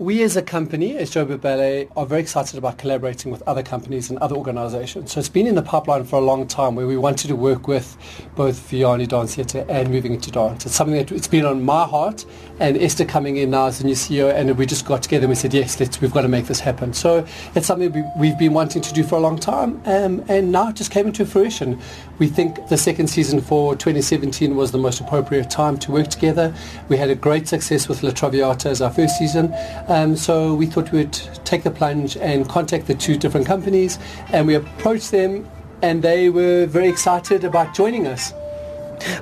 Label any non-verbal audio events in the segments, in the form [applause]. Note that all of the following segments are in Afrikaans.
We as a company, as Joburg Ballet, are very excited about collaborating with other companies and other organizations. So it's been in the pipeline for a long time where we wanted to work with both Vianney Dance Theatre and Moving Into Dance. It's something that it's been on my heart and Esther coming in now as the new CEO and we just got together and we said, yes, let's, we've got to make this happen. So it's something we, we've been wanting to do for a long time um, and now it just came into fruition. We think the second season for 2017 was the most appropriate time to work together. We had a great success with La Traviata as our first season. Um, so we thought we would take the plunge and contact the two different companies and we approached them and they were very excited about joining us.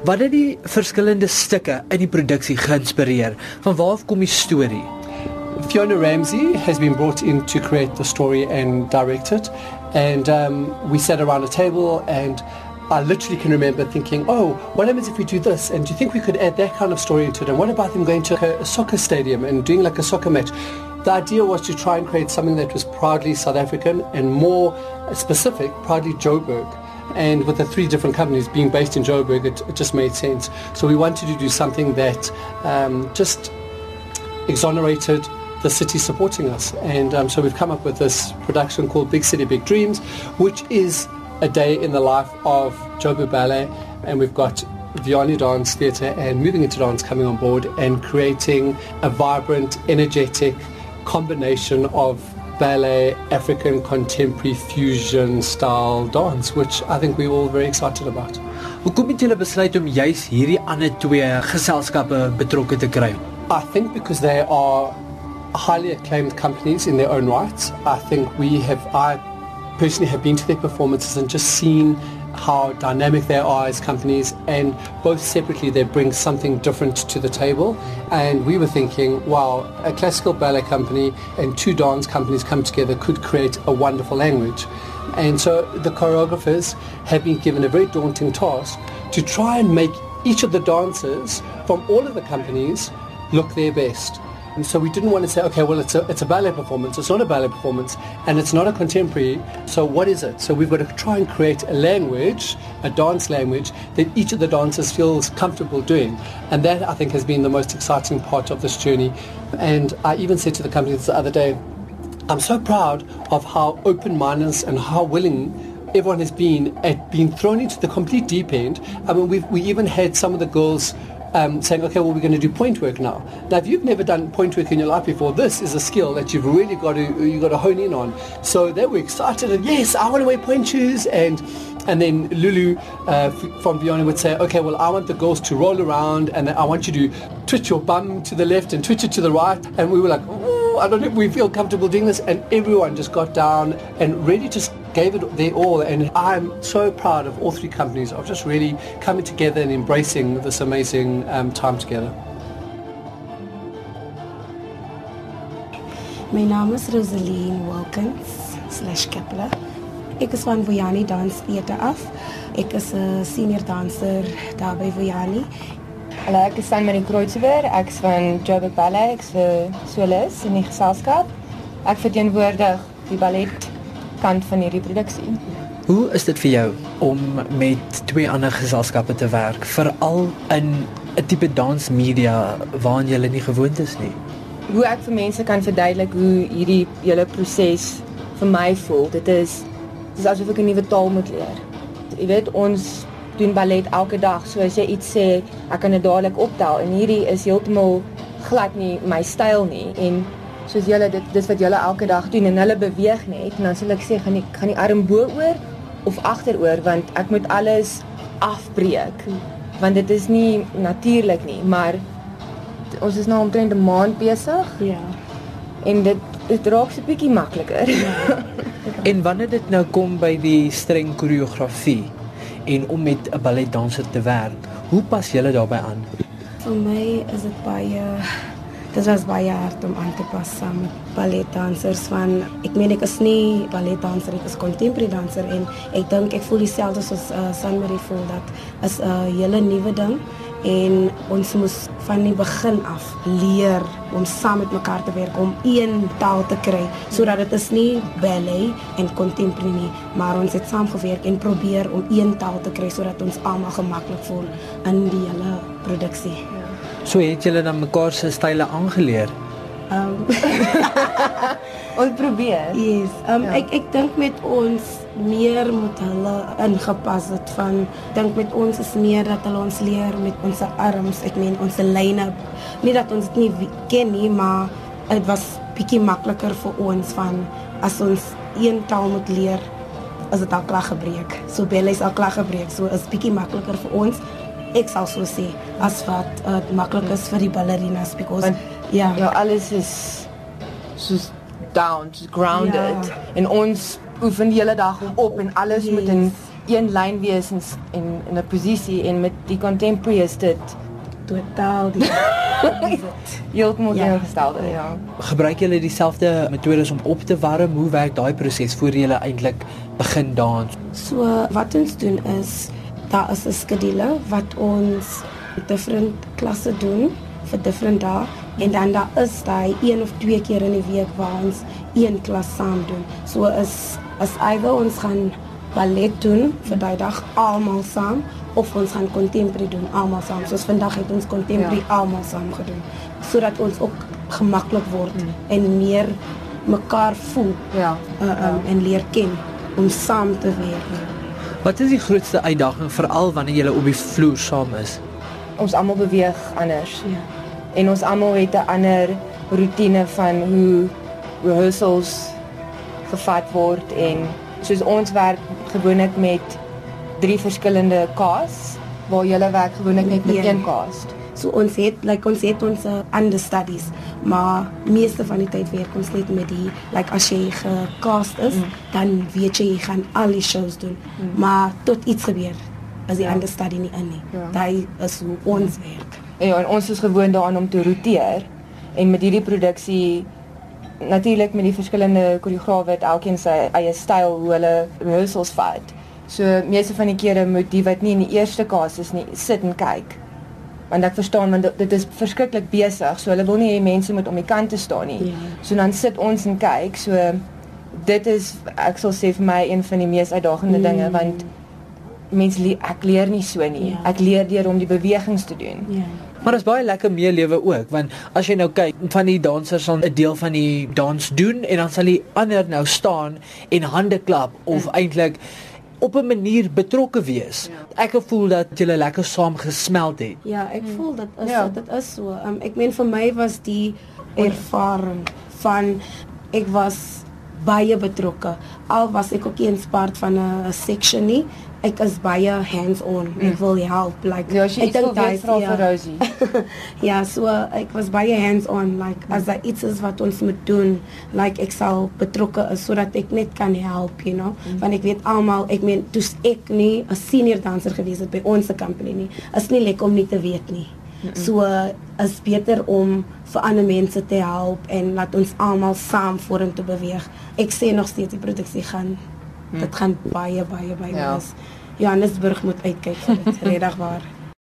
Wat het die verskillende stukke in die produksie geïnspireer? Van waar kom die storie? Fiona Ramsey has been brought in to create the story and direct it and um, we sat around a table and I literally can remember thinking, oh, what happens if we do this? And do you think we could add that kind of story into it? And what about them going to a soccer stadium and doing like a soccer match? The idea was to try and create something that was proudly South African and more specific, proudly Joburg. And with the three different companies being based in Joburg, it, it just made sense. So we wanted to do something that um, just exonerated the city supporting us. And um, so we've come up with this production called Big City, Big Dreams, which is a day in the life of Joburg Ballet, and we've got Vianney Dance Theatre and Moving Into Dance coming on board and creating a vibrant, energetic combination of ballet, African contemporary fusion style dance, which I think we're all very excited about. Hoekom het julle besluit om juis hierdie ander twee geselskappe betrokke te kry? I think because they are highly acclaimed companies in their own rights. I think we have I personally have been to their performances and just seen how dynamic they are as companies and both separately they bring something different to the table. And we were thinking wow a classical ballet company and two dance companies come together could create a wonderful language. And so the choreographers have been given a very daunting task to try and make each of the dancers from all of the companies look their best and so we didn't want to say, okay, well, it's a, it's a ballet performance. It's not a ballet performance, and it's not a contemporary. So what is it? So we've got to try and create a language, a dance language, that each of the dancers feels comfortable doing. And that, I think, has been the most exciting part of this journey. And I even said to the company the other day, I'm so proud of how open-minded and how willing everyone has been at being thrown into the complete deep end. I mean, we've, we even had some of the girls um, saying, okay, well, we're going to do point work now. Now, if you've never done point work in your life before, this is a skill that you've really got to you've got to hone in on. So they were excited, and yes, I want to wear point shoes, and and then Lulu uh, from Vianney would say, okay, well, I want the girls to roll around, and I want you to twitch your bum to the left and twitch it to the right, and we were like. I don't know if we feel comfortable doing this. And everyone just got down and really just gave it their all. And I'm so proud of all three companies of just really coming together and embracing this amazing um, time together. My naam is Rosaline Wilkins slash Kepler. Ek is van Vuyani Dance Theatre af. Ek is 'n senior danser daar by Vuyani Hallo, ek is Sanmarie Kreutzer. Ek is van Joburg Ballet. Ek is 'n solis in die geselskap. Ek verteenwoordig die ballet kant van hierdie produksie. Hoe is dit vir jou om met twee ander geselskappe te werk, veral in 'n tipe dansmedia waaraan jy nie gewoond is nie? Hoe ek vir mense kan verduidelik hoe hierdie hele proses vir my voel, dit is dis asof ek 'n nuwe taal moet leer. Jy weet ons doen ballet elke dag. So as jy iets sê, ek kan dit dadelik optel en hierdie is heeltemal glad nie my styl nie en soos julle dit dis wat julle elke dag doen en hulle beweeg net en dan sal ek sê gaan die gaan die arm bo oor of agteroor want ek moet alles afbreek want dit is nie natuurlik nie maar ons is nou omtrent 'n maand besig ja en dit dit raak so bietjie makliker ja. [laughs] en wanneer dit nou kom by die streng koreografie en om met 'n balletdanser te werk. Hoe pas julle daarbey aan? Vir my is dit baie dit was baie hard om aan te pas saam met balletdansers van ek meen ek is nie balletdanser ek is contemporary danser en ek dink ek voel dieselfde soos uh, Sanmarie voel dat is 'n uh, hele nuwe ding en ons moes van die begin af leer om saam met mekaar te werk om een taal te kry sodat dit is nie ballet en contemporary nie maar ons het saam gewerk en probeer om een taal te kry sodat ons almal gemaklik voel in die hele produksie. So het julle dan mekaar se style aangeleer. Um [laughs] ons probeer. yes. Um Ja. ek ek dink met ons meer moet hulle ingepas het van dink met ons is meer dat hulle ons leer met ons arms, ek meen ons line-up. Nie dat ons dit nie ken nie, maar dit was bietjie makliker vir ons van as ons een taal moet leer is dit al klaar gebreek. So Bella is al klaar gebreek. So is bietjie makliker vir ons. Ek sal so sê as wat uh, maklik is vir die ballerinas because Want- ja. Ja, alles is soos down, soos grounded Ja. en ons oefen die hele dag op en alles yes. moet in een lyn wees en in 'n posisie en met die contemporary is dit totaal die [laughs] heeltemal Ja. teenoorgestelde, ja. Gebruik julle dieselfde metodes om op te warm? Hoe werk daai proses voor julle eintlik begin dans? So wat ons doen is daar is 'n skedule wat ons different klasse doen vir different dae en dan daar is daai een of twee keer in die week waar ons een klas saam doen. So is as either ons gaan ballet doen vir daai dag almal saam of ons gaan contemporary doen almal saam. Soos vandag het ons contemporary ja. almal saam gedoen sodat ons ook gemaklik word mm. en meer mekaar voel Ja. uh, um, en leer ken om saam te werk. Wat is die grootste uitdaging veral wanneer julle op die vloer saam is? Ons almal beweeg anders. Ja. En ons almal het 'n ander rotine van hoe rehearsals gevat word en soos ons werk gewoonlik met drie verskillende casts waar julle werk gewoonlik net met Ja. een cast. So ons het like ons het ons uh, understudies, maar meeste van die tyd werk ons net met die like as jy gecast is, mm. dan weet jy jy gaan al die shows doen. Mm. Maar tot iets gebeur as die Ja. understudy nie in nie. Ja. Daai is hoe ons werk. Ja, en ons is gewoond daaraan om te roteer en met hierdie produksie natuurlik met die verskillende koreograwe het elkeen sy eie styl hoe hulle rehearsals vat. So meeste van die kere moet die wat nie in die eerste cast is nie sit en kyk. Want ek verstaan want dit- is verskriklik besig. So hulle wil nie hê mense moet om die kant te staan nie. Ja. So dan sit ons en kyk. So dit is ek sal sê vir my een van die mees uitdagende mm. dinge want mense le ek leer nie so nie. Ja. Ek leer deur om die bewegings te doen. Ja. Maar dit is baie lekker meelewe ook want as jy nou kyk van die dansers dan 'n deel van die dans doen en dan sal die ander nou staan en hande klap of mm. eintlik op 'n manier betrokke wees. Ja. Ek voel dat julle lekker saam gesmeld het. Ja, ek voel dit is Ja. ja. dit is so. Um, ek meen vir my was die ervaring van ek was baie betrokke. Al was ek ook nie eens part van 'n section nie. Ek is baie hands-on. Ek wil help like Ja, ek wil daai- vra vir Rosie. [laughs] ja, so ek was baie hands-on like as daar iets is wat ons moet doen, like ek sal betrokke is sodat ek net kan help, you know. Mm. Want ek weet almal, ek meen, toe's ek nie 'n senior danser gewees het by ons company nie, is nie lekker om nie te weet nie. Mm -mm. So is beter om vir ander mense te help en laat ons almal saam vorentoe beweeg. Ek sê nog steeds die produksie gaan mm. Dit gaan baie baie baie Ja. wees. Johannesburg moet uitkyk vir dit, [laughs] regtig waar.